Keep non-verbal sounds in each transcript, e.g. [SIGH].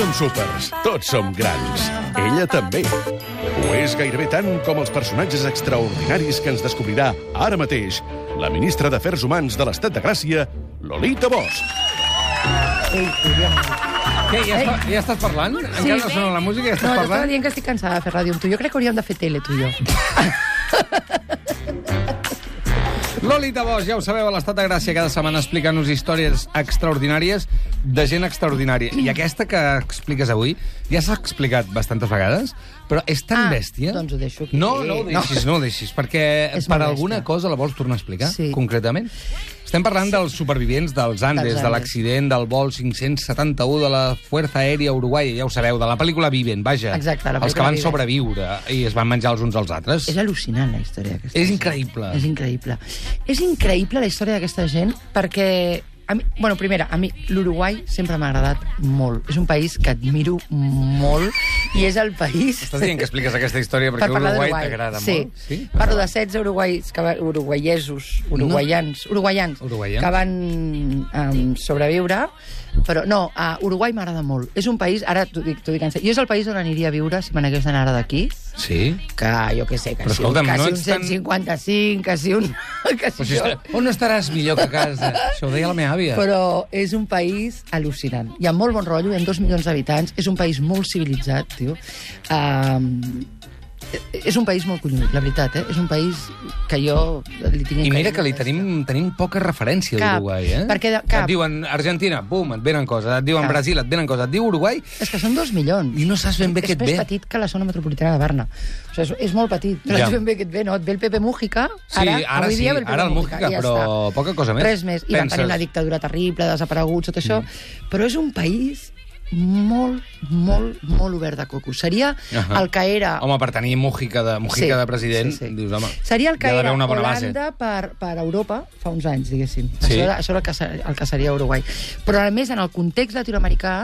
som súpers, tots som grans. Ella també. Ho és gairebé tant com els personatges extraordinaris que ens descobrirà ara mateix la ministra d'Afers Humans de l'Estat de Gràcia, Lolita Bosch. Què, ja, està, ja estàs parlant? Encara no sona la música i ja estàs No, t'estava parlant? dient que estic cansada de fer ràdio amb tu. Jo crec que hauríem de fer tele, tu i jo. [LAUGHS] Lolita Bosch, ja ho sabeu, a l'Estat de Gràcia cada setmana explicant-nos històries extraordinàries de gent extraordinària. I aquesta que expliques avui ja s'ha explicat bastantes vegades, però és tan Ah, bèstia... doncs ho deixo aquí. No, no ho deixis, no, ho deixis, perquè És per alguna cosa la vols tornar a explicar, Sí. concretament? Estem parlant dels supervivents dels Andes, Dels de Andes. l'accident del vol 571 de la Fuerza Aèria Uruguai, ja ho sabeu, de la pel·lícula Viven, vaja. Exacte, la Els que van Viven. sobreviure i es van menjar els uns als altres. És al·lucinant, la història d'aquesta És gent. increïble. És increïble. És increïble la història d'aquesta gent perquè... A mi, bueno, primera, a mi l'Uruguai sempre m'ha agradat molt. És un país que admiro molt i és el país... Estàs dient que expliques aquesta història perquè parlar Uruguai d'Uruguai. t'agrada sí. molt? Sí? Parlo de 16 uruguais, que uruguaiesos, uruguaians, uruguaians, Uruguaians. que van um, sobreviure, però no, a Uruguai m'agrada molt. És un país, ara t'ho dic, t'ho dic en sèrio, jo és el país on aniria a viure si me n'hagués d'anar ara d'aquí, Sí? que jo què sé, que Però si, escolta'm, que no si un ets tan- 155, que si un... [LAUGHS] Que si Però si est- on no estaràs millor que a casa? Això ho deia la meva àvia. Però és un país al·lucinant. Hi ha molt bon rotllo, hi ha dos milions d'habitants, és un país molt civilitzat, tio. Um, és un país molt collonut, la veritat, eh? És un país que jo li tinc... I mira que li tenim, tenim poca referència Cap, d'Uruguai, eh? perquè de- cap. Et diuen Argentina, bum, et venen coses. Et diuen Cap. Brasil, et venen coses. Et diu Uruguai, És que són dos milions. I no saps ben bé què és et més ve. petit que la zona metropolitana de Barna. O sigui, és, és molt petit. No Ja. saps ben bé què et ve, no? Et ve el Pepe Mújica. Sí, ara, ara avui sí, dia ve el Pepe ara el Mújica, Mújica, i ja però està. poca cosa més. Res més. I van Penses- tenir una dictadura terrible, desapareguts, tot això. Mm. Però és un país molt, molt, molt obert de coco. Seria Ahà. el que era... Home, per tenir Mujica de, Mujica de president, sí, sí. dius, home, Seria el que d'haver era una bona Holanda per, per Europa fa uns anys, diguéssim. Sí. Això, això era el que, ser- el que seria Uruguai. Però, a més, en el context latinoamericà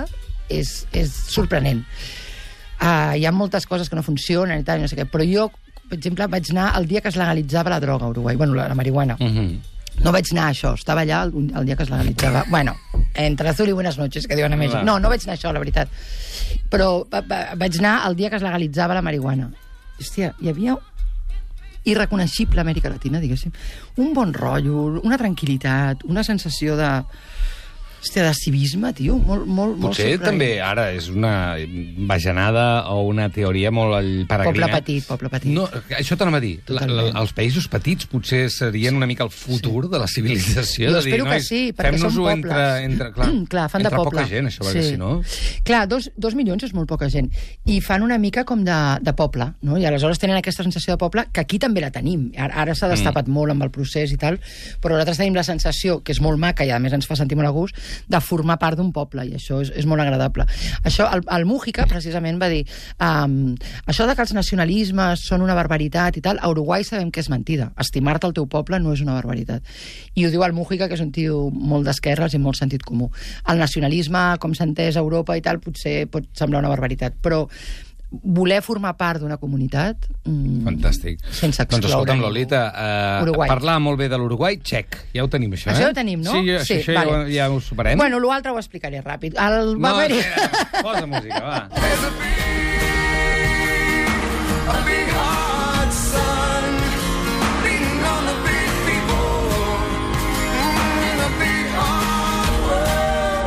és, és sorprenent. Uh, hi ha moltes coses que no funcionen i tal, no sé què, però jo, per exemple, vaig anar el dia que es legalitzava la droga a Uruguai, bueno, la, la marihuana. base. Mhm. No vaig anar a això, estava allà el, el dia que es legalitzava. [LAUGHS] Bueno, entre azul i buenas noches, que diuen a Mèxic. Clar. No, no vaig anar a això, la veritat. Però va, va, vaig anar el dia que es legalitzava la marihuana. Hòstia, hi havia irreconeixible Amèrica Latina, diguéssim. Un bon rotllo, una tranquil·litat, una sensació de... Hòstia, de civisme, tio, molt, molt, molt Potser sorprenent. també ara és una bajanada o una teoria molt peregrina. Poble petit, poble petit. No, això t'anava a dir. La, la, els països petits potser serien una mica el futur de la civilització. Jo de dir, espero que sí, perquè són pobles. entre, entre, clar, [CLEARS THROAT] clar, fan de entre poble. poca gent, això, perquè si no... Clar, dos, dos milions és molt poca gent. I fan una mica com de, de poble, no? I aleshores tenen aquesta sensació de poble, que aquí també la tenim. Ara, ara s'ha destapat mm. molt amb el procés i tal, però nosaltres tenim la sensació, que és molt maca i a més ens fa sentir molt a gust, de formar part d'un poble, i això és, és molt agradable. Això, el, el Mújica, precisament, va dir um, això de que els nacionalismes són una barbaritat i tal, a Uruguai sabem que és mentida. Estimar-te al teu poble no és una barbaritat. I ho diu el Mújica, que és un tio molt d'esquerres i molt sentit comú. El nacionalisme, com s'ha entès a Europa i tal, potser pot semblar una barbaritat, però voler formar part d'una comunitat... Mm, Fantàstic. Sense Doncs excloure escolta'm, ningú. Lolita, eh, Uruguai. parlar molt bé de l'Uruguai, check. Ja ho tenim, això, Això eh? ho tenim, no? Sí, jo, Sí, això vale. ja, ja ho superem. Bueno, l'altre ho explicaré ràpid. El, no, va espera, posa música, va. [LAUGHS]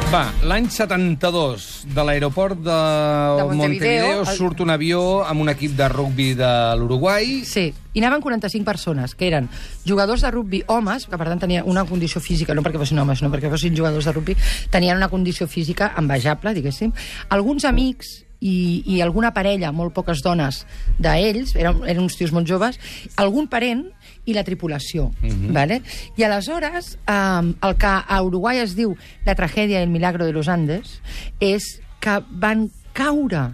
Va, l'any 72, de l'aeroport de, De Montevideo, Montevideo, el- surt un avió amb un equip de rugbi de l'Uruguai. Sí, i anaven 45 persones, que eren jugadors de rugbi homes, que per tant tenien una condició física, no perquè fossin homes, sinó perquè fossin jugadors de rugbi, tenien una condició física envejable, diguéssim. Alguns amics i, i alguna parella, molt poques dones d'ells, eren, eren uns tios molt joves, algun parent i la tripulació. vale? I aleshores, um, el que a Uruguai es diu la tragèdia i el milagro de los Andes és que van caure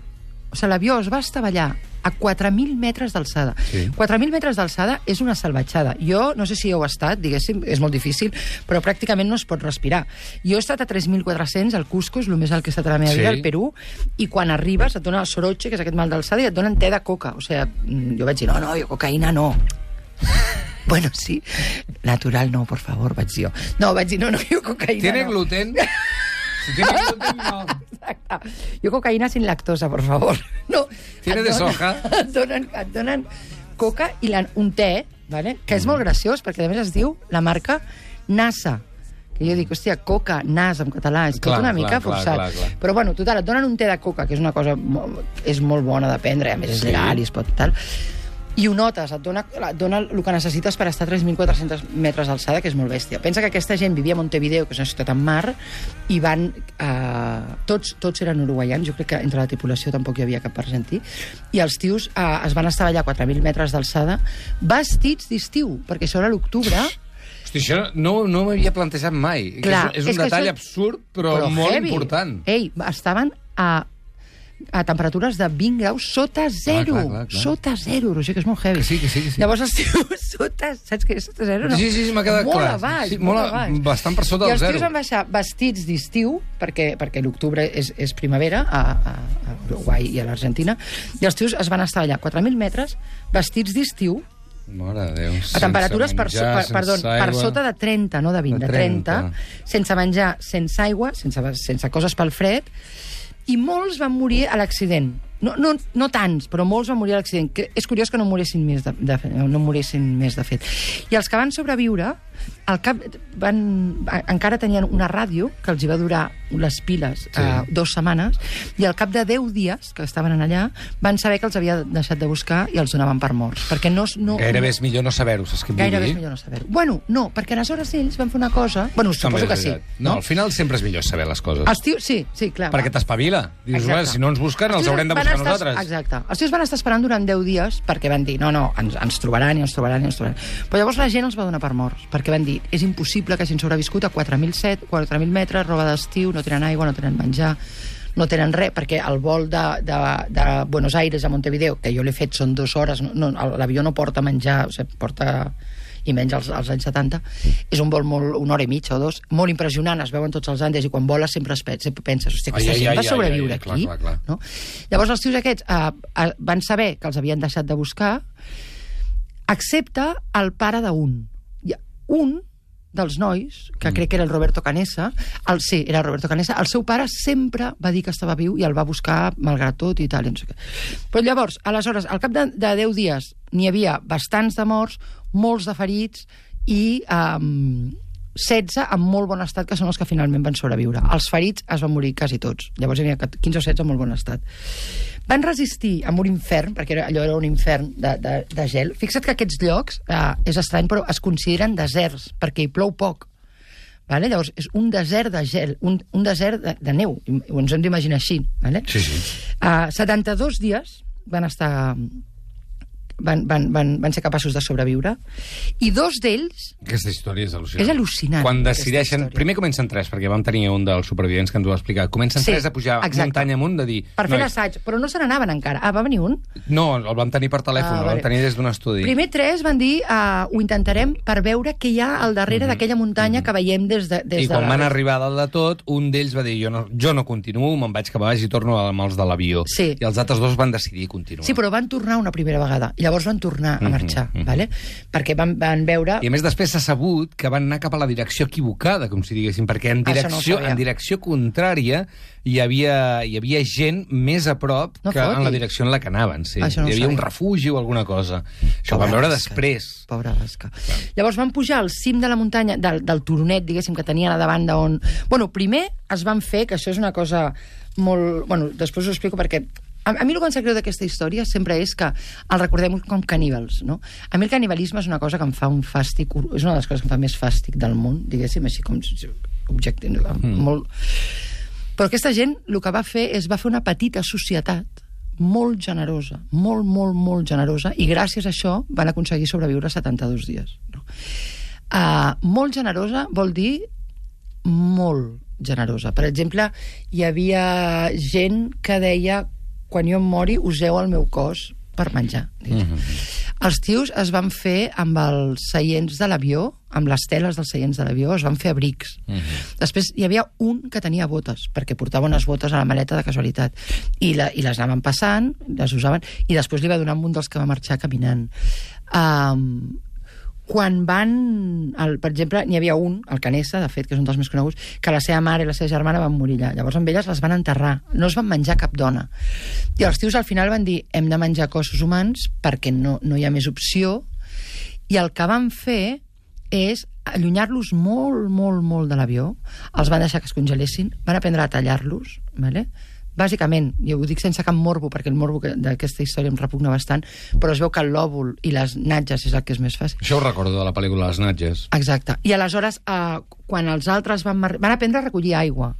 o sigui, l'avió es va estavellar a 4.000 metres d'alçada. Sí. 4.000 metres d'alçada és una salvatjada. Jo, no sé si heu estat, diguéssim, és molt difícil, però pràcticament no es pot respirar. Jo he estat a 3.400, al Cusco, és el més alt que he estat a la meva Sí. vida, al Perú, i quan arribes et dona el soroche, que és aquest mal d'alçada, i et donen te de coca. O sigui, mm, jo vaig dir, no, no, jo cocaïna no. [LAUGHS] Bueno, sí. Natural no, por favor, vaig dir jo. No, vaig dir, no, no, jo cocaïna ¿Tiene no. gluten? [LAUGHS] Si tiene gluten, no. Exacte. Jo cocaïna sin lactosa, por favor. [LAUGHS] No. Tiene de soja. [LAUGHS] Et donen, et donen coca i la, un te, vale? que és molt graciós, perquè a més es diu la marca NASA que jo dic, hòstia, coca, nas en català, és Clar, tot una clar, mica clar, forçat. clar, clar. Però bueno, total, et donen un te de coca, que és una cosa molt, és molt bona de prendre, a més és Sí. legal i es pot tal, i ho notes, et dona, et dona el que necessites per estar a 3.400 metres d'alçada, que és molt bèstia. Pensa que aquesta gent vivia a Montevideo, que és una ciutat en mar, i van... Eh, tots, tots eren uruguaians, jo crec que entre la tripulació tampoc hi havia cap argentí, i els tios eh, es van estar allà a 4.000 metres d'alçada vestits d'estiu, perquè això era l'octubre, Hosti, això no, no m'havia plantejat mai. Clar, que és, és un és detall això- absurd, però, molt heavy. important. Ei, estaven a a temperatures de 20 graus sota zero. clar, clar, clar. Sota zero, Roger, que és molt heavy. Que sí, que sí, que sí. Llavors [LAUGHS] els tios sota... Saps què és sota zero? No? Sí, sí, sí, m'ha quedat molt clar. A baix, Sí, molt, molt a a- baix. bastant per sota I del els zero. tios van baixar vestits d'estiu, perquè, perquè l'octubre és, és primavera a, a, a Uruguai i a l'Argentina, i els tios es van estar allà a 4.000 metres, vestits d'estiu, Mare de Déu. a temperatures per, so, per, perdó, per sota de 30, no de 20, De de 30, 30. sense menjar, sense aigua, sense, sense coses pel fred, i molts van morir a l'accident. No, no, no tants, però molts van morir a l'accident. És curiós que no moressin més de, de, no moressin més, de fet. I els que van sobreviure, al cap van, encara tenien una ràdio que els hi va durar les piles Sí. uh, dues setmanes, i al cap de 10 dies que estaven en allà, van saber que els havia deixat de buscar i els donaven per morts. Perquè no... no Gairebé és millor no saber-ho, saps què vull Gairebé és millor no saber-ho. Bueno, no, perquè aleshores ells van fer una cosa... Bueno, També suposo que sí. veritat. No, al final sempre és millor saber les coses. Els tios, sí, sí, clar. Perquè va. t'espavila. Dius. "Bé, si no ens busquen, els tios haurem de buscar estar, nosaltres. Exacte. Els tios van estar esperant durant 10 dies perquè van dir, no, no, ens, ens trobaran i ens trobaran i ens trobaran. Però llavors la gent els va donar per morts, perquè van dir, és impossible que hagin sobreviscut a 4.007, 4.000 metres, roba d'estiu, no tenen aigua, no tenen menjar, no tenen res, perquè el vol de, de, de Buenos Aires a Montevideo, que jo l'he fet, són dues hores, no, no, l'avió no porta menjar, o sigui, porta i menys als, als anys 70, és un vol molt, una hora i mitja o dos, molt impressionant, es veuen tots els Andes i quan voles sempre, es, sempre penses, hòstia, aquesta ai, gent ai, va ai, sobreviure ai, ai, clar, aquí. clar, clar. No? Llavors els tios aquests eh, eh, van saber que els havien deixat de buscar, excepte el pare d'un. Un dels nois, que crec que era el Roberto Canessa, el, sí, era el Roberto Canessa, el seu pare sempre va dir que estava viu i el va buscar malgrat tot i tal, i no sé què. Però llavors, aleshores, al cap de, de 10 dies n'hi havia bastants de morts, molts de ferits i um, 16 en molt bon estat, que són els que finalment van sobreviure. Els ferits es van morir quasi tots. Llavors hi havia 15 o 16 en molt bon estat. Van resistir amb un infern, perquè allò era un infern de, de, de gel. Fixa't que aquests llocs, eh, és estrany, però es consideren deserts, perquè hi plou poc. Vale? Llavors, és un desert de gel, un, un desert de, de neu, i ens hem d'imaginar així. Vale? Sí, sí. Uh, 72 dies van estar van, van, van, van ser capaços de sobreviure i dos d'ells Aquesta història és al·lucinant. És al·lucinant, Quan decideixen... Primer comencen tres, perquè vam tenir un dels supervivents que ens ho va explicar. Comencen Sí, tres a pujar exacte. muntanya amunt de dir... per fer "Nois, l'assaig, però no se n'anaven encara. Ah, va venir un? No, el vam tenir per telèfon, Ah, el vam tenir des d'un estudi. Primer tres van dir uh, ho intentarem per veure què hi ha al darrere d'aquella muntanya que veiem des de, des. I de quan la- van arribar dalt de tot, un d'ells va dir jo no, jo no continuo, me'n vaig cap a baix i torno amb els de l'avió. Sí. I els altres dos van decidir continuar. Sí, però van tornar una primera vegada. I llavors van tornar a Mhm, marxar, mhm. vale? perquè van, van veure... I a més després s'ha sabut que van anar cap a la direcció equivocada, com si diguéssim, perquè en no ho direcció, sabia. en direcció contrària hi havia, hi havia gent més a prop No que en la fotis. direcció en la que anaven. Sí. Això no ho hi havia un refugi o alguna cosa. Això ho Pobra vam veure Basca. després. Pobra Basca. Llavors van pujar al cim de la muntanya, del, del turonet, diguéssim, que tenien a davant d'on... Bueno, primer es van fer, que això és una cosa molt... Bueno, després ho explico perquè a, a mi el que em sap greu d'aquesta història sempre és que el recordem com caníbals, no? A mi el canibalisme és una cosa que em fa un fàstic... És una de les coses que em fa més fàstic del món, diguéssim, així com objecte... Mm. Molt... Però aquesta gent el que va fer és va fer una petita societat molt generosa, molt, molt, molt generosa, i gràcies a això van aconseguir sobreviure 72 dies. No? Uh, molt generosa vol dir molt generosa. Per exemple, hi havia gent que deia quan jo em mori useu el meu cos per menjar. Mm -hmm. Els tios es van fer amb els seients de l'avió, amb les teles dels seients de l'avió, es van fer abrics. Mm -hmm. Després hi havia un que tenia botes, perquè portava unes botes a la maleta de casualitat. I, la, i les anaven passant, les usaven, i després li va donar un dels que va marxar caminant. Um, quan van... El, per exemple, n'hi havia un, el Canessa, de fet, que és un dels més coneguts, que la seva mare i la seva germana van morir allà. Llavors amb elles les van enterrar. No es van menjar cap dona. I els tios al final van dir hem de menjar cossos humans perquè no, no hi ha més opció. I el que van fer és allunyar-los molt, molt, molt de l'avió. Els van deixar que es congelessin, van aprendre a tallar-los, vale? Bàsicament, i ho dic sense cap morbo, perquè el morbo que- d'aquesta història em repugna bastant, però es veu que el lòbul i les natges és el que és més fàcil. Això ho recordo de la pel·lícula Les Natges. Exacte. I aleshores, eh, quan els altres van, van aprendre a recollir aigua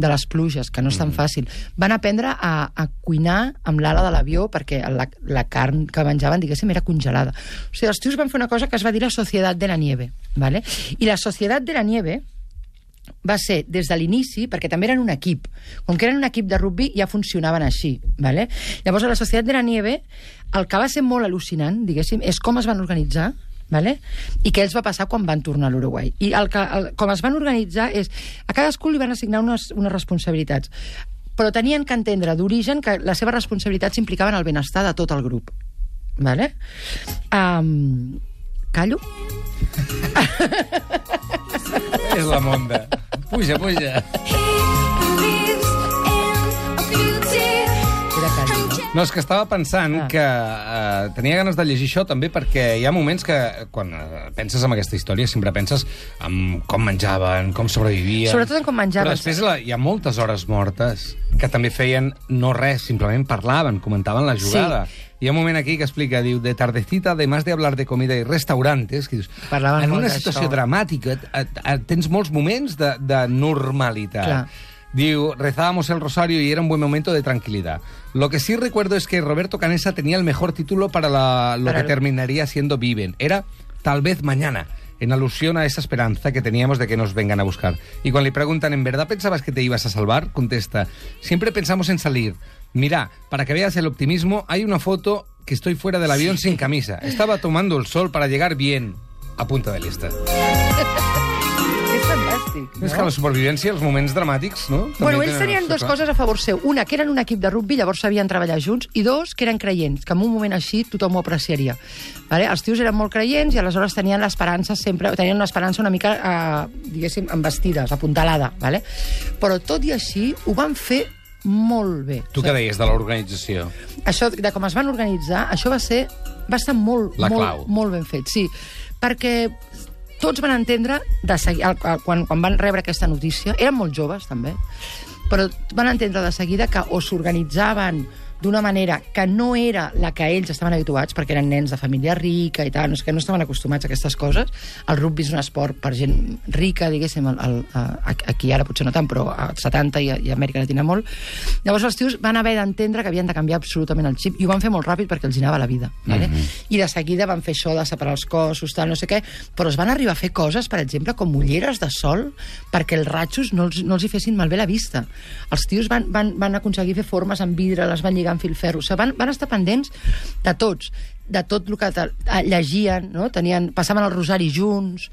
de les pluges, que no és tan fàcil, van aprendre a, a cuinar amb l'ala de l'avió perquè la, la carn que menjaven, diguéssim, era congelada. O sigui, els tios van fer una cosa que es va dir la Societat de la Nieve, ¿vale? i la Societat de la Nieve va ser des de l'inici, perquè també eren un equip. Com que eren un equip de rugby, ja funcionaven així. ¿vale? Llavors, a la Societat de la Nieve, el que va ser molt al·lucinant, diguéssim, és com es van organitzar vale? i què els va passar quan van tornar a l'Uruguai. I el que, el, com es van organitzar és... A cadascú li van assignar unes, unes responsabilitats, però tenien que entendre d'origen que les seves responsabilitats implicaven el benestar de tot el grup. Vale? Um, callo? És la monda. Puja, puja. [LAUGHS] no? És que estava pensant Ah. que eh, tenia ganes de llegir això també perquè hi ha moments que quan eh, penses en aquesta història sempre penses en com menjaven, com sobrevivien... Sobretot en com menjaven. Però després la, hi ha moltes hores mortes que també feien no res, simplement parlaven, comentaven la jugada. Sí. Hi ha un moment aquí que explica, diu, de tardecita, además de hablar de comida y restaurantes, que dius, Parlaven en una situació dramàtica et, et, tens molts moments de, de normalitat. Clar. Diu, rezábamos el rosario y era un buen momento de tranquilidad. Lo que sí recuerdo es que Roberto Canessa tenía el mejor título para la- lo Para que el- terminaría siendo Viven. Era Tal vez mañana, en alusión a esa esperanza que teníamos de que nos vengan a buscar. Y cuando le preguntan, ¿en verdad pensabas que te ibas a salvar? Contesta, siempre pensamos en salir. Mira, para que veas el optimismo, hay una foto que estoy fuera del avión sin camisa. Estaba tomando el sol para llegar bien. A punta de lista. Fantàstic, no? És que la supervivència, els moments dramàtics, no? També Bueno, ells tenien dues coses a favor seu. Una, que eren un equip de rugby, llavors sabien treballar junts, i dos, que eren creients, que en un moment així tothom ho apreciaria. Vale? Els tios eren molt creients i aleshores tenien l'esperança sempre, tenien l'esperança una mica, eh, diguéssim, embestides, apuntalada. Vale? Però tot i així ho van fer molt bé. Tu què deies de l'organització? això de com es van organitzar, això va ser va estar molt, La clau. molt, molt ben fet, sí. Perquè tots van entendre, de segui, el, el, quan, quan van rebre aquesta notícia, eren molt joves, també, però van entendre de seguida que o s'organitzaven d'una manera que no era la que ells estaven habituats, perquè eren nens de família rica i tal, no, és que no estaven acostumats a aquestes coses. El rugby és un esport per gent rica, diguéssim, el, el, a- aquí ara potser no tant, però a 70 i a, i a Amèrica Latina molt. Llavors els tios van haver d'entendre que havien de canviar absolutament el xip, i ho van fer molt ràpid perquè els hi anava la vida. Vale? Mhm. I de seguida van fer això de separar els cossos, tal, no sé què, però es van arribar a fer coses, per exemple, com ulleres de sol, perquè els ratxos no els, no els hi fessin malbé la vista. Els tios van, van, van aconseguir fer formes amb vidre, les van lligar amb filferro, o sigui, van, van estar pendents de tots, de tot el que eh, llegien, no? Tenien, passaven el rosari junts...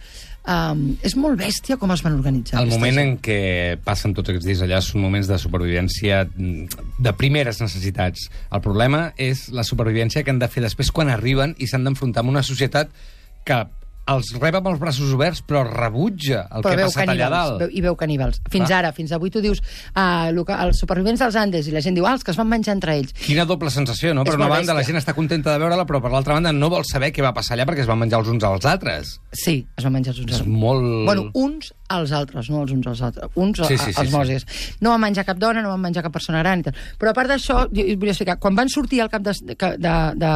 Um, és molt bèstia com es van organitzar. El moment gent. en què passen tots aquests dies allà són moments de supervivència mm, de primeres necessitats. El problema és la supervivència que han de fer després quan arriben i s'han d'enfrontar amb una societat que els rep amb els braços oberts però rebutja el que ha passat allà dalt. veu, i veu caníbals. Fins Clar. ara, fins avui tu dius uh, els supervivents dels Andes i la gent diu, ah, els que es van menjar entre ells. Quina doble sensació, no? És Per una banda, la bèstia. gent està contenta de veure-la, però per l'altra banda no vol saber què va passar allà perquè es van menjar els uns als altres. Sí, es van menjar els uns És als molt... Bueno, uns als altres, no els uns als altres. Uns Sí, sí, sí, sí, sí, als sí. mòsies. No van menjar cap dona, no van menjar cap persona gran i tal. Però a part d'això, volia explicar, quan van sortir al cap de... de, de, de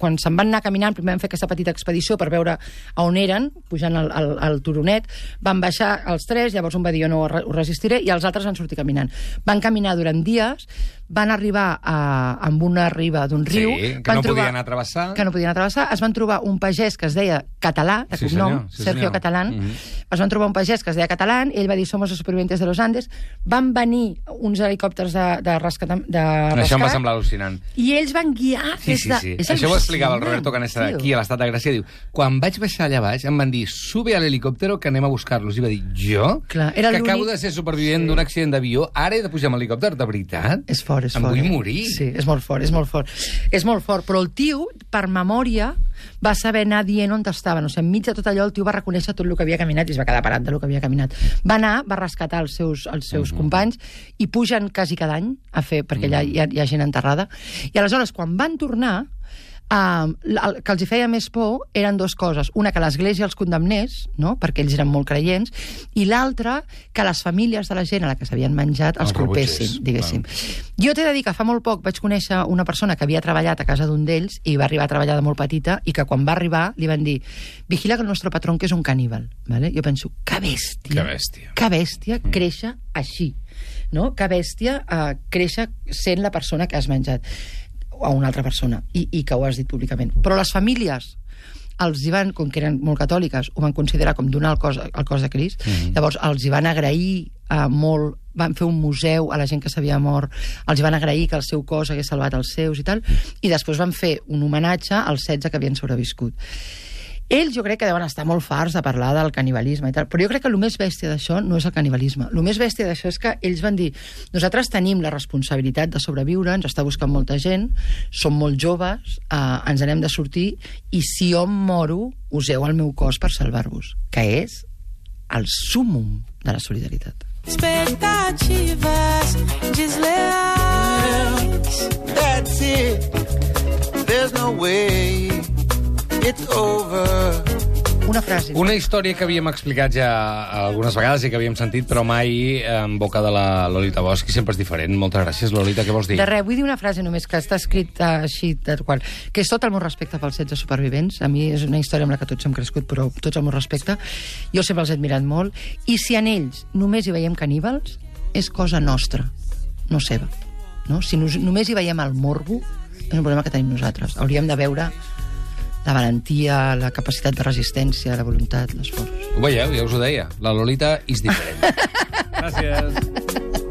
quan se'n van anar caminant, primer van fer aquesta petita expedició per veure a on eren, pujant al, al, al turonet, van baixar els tres, llavors un va dir jo no ho re- ho resistiré, i els altres van sortir caminant. Van caminar durant dies, van arribar a, amb una riba d'un Sí, riu... que van no podien atravessar. Que no podien atravessar. Es van trobar un pagès que es deia Català, de Sí, cognom, senyor, sí, Sergio senyor. Catalán. Mhm. Es van trobar un pagès que es deia Catalán, ell va dir somos los supervivientes de los Andes. Van venir uns helicòpters de, de, rescat, de Això rescat em va semblar al·lucinant. i ells van guiar Sí, sí, de... sí. És Això ho explicava el Roberto Canessa tio. aquí a l'Estat de Gràcia. Diu, quan vaig baixar allà baix, em van dir, sube al helicòptero que anem a buscar-los. I va dir, jo? Clar, era que acabo de ser supervivent d'un accident d'avió, ara he de pujar amb helicòpter, de veritat? És fort, és em fort. vull morir. Sí, és molt fort, és molt fort. És molt fort, però el tio, per memòria, va saber anar dient on estaven. O sigui, enmig de tot allò, el tio va reconèixer tot el que havia caminat i es va quedar parat del que havia caminat. Va anar, va rescatar els seus, els seus companys i pugen quasi cada any a fer, perquè allà hi ha, hi ha gent enterrada. I aleshores, quan van tornar, Uh, el que els hi feia més por eren dues coses. Una, que l'Església els condemnés, no? perquè ells eren molt creients, i l'altra, que les famílies de la gent a la que s'havien menjat els rebutgés, culpessin, diguéssim. Jo t'he de dir que fa molt poc vaig conèixer una persona que havia treballat a casa d'un d'ells i va arribar a treballar de molt petita i que quan va arribar li van dir vigila que el nostre patró que és un caníbal. Vale? Jo penso, que bèstia. Que bèstia. Que bèstia créixer així. No? Que bèstia uh, créixer sent la persona que has menjat a una altra persona i, i que ho has dit públicament. Però les famílies els hi van, com que eren molt catòliques, ho van considerar com donar el cos, el cos de Crist. Mm -hmm. Llavors, els hi van agrair uh, molt, van fer un museu a la gent que s'havia mort, els hi van agrair que el seu cos hagués salvat els seus i tal, i després van fer un homenatge als 16 que havien sobreviscut. Ells jo crec que deuen estar molt farts de parlar del canibalisme i tal, però jo crec que el més bèstia d'això no és el canibalisme. El més bèstia d'això és que ells van dir nosaltres tenim la responsabilitat de sobreviure, ens està buscant molta gent, som molt joves, eh, ens n'hem de sortir, i si jo moro, useu el meu cos per salvar-vos, que és el súmum de la solidaritat. Expectativas desleais. That's it. There's no way it's over. Una frase. Una història que havíem explicat ja algunes vegades i que havíem sentit, però mai en boca de la Lolita Bosch, i sempre és diferent. Moltes gràcies, Lolita. Què vols dir? De res, vull dir una frase només que està escrita així, tal qual, que és tot el meu respecte pels 16 supervivents. A mi és una història amb la que tots hem crescut, però tots el meu respecte. Jo sempre els he admirat molt. I si en ells només hi veiem caníbals, és cosa nostra, no seva. No? Si nos, només hi veiem el morbo, és un problema que tenim nosaltres. Hauríem de veure la valentia, la capacitat de resistència, la voluntat, l'esforç. Ho veieu? Ja us ho deia. La Lolita és diferent. [LAUGHS] gràcies.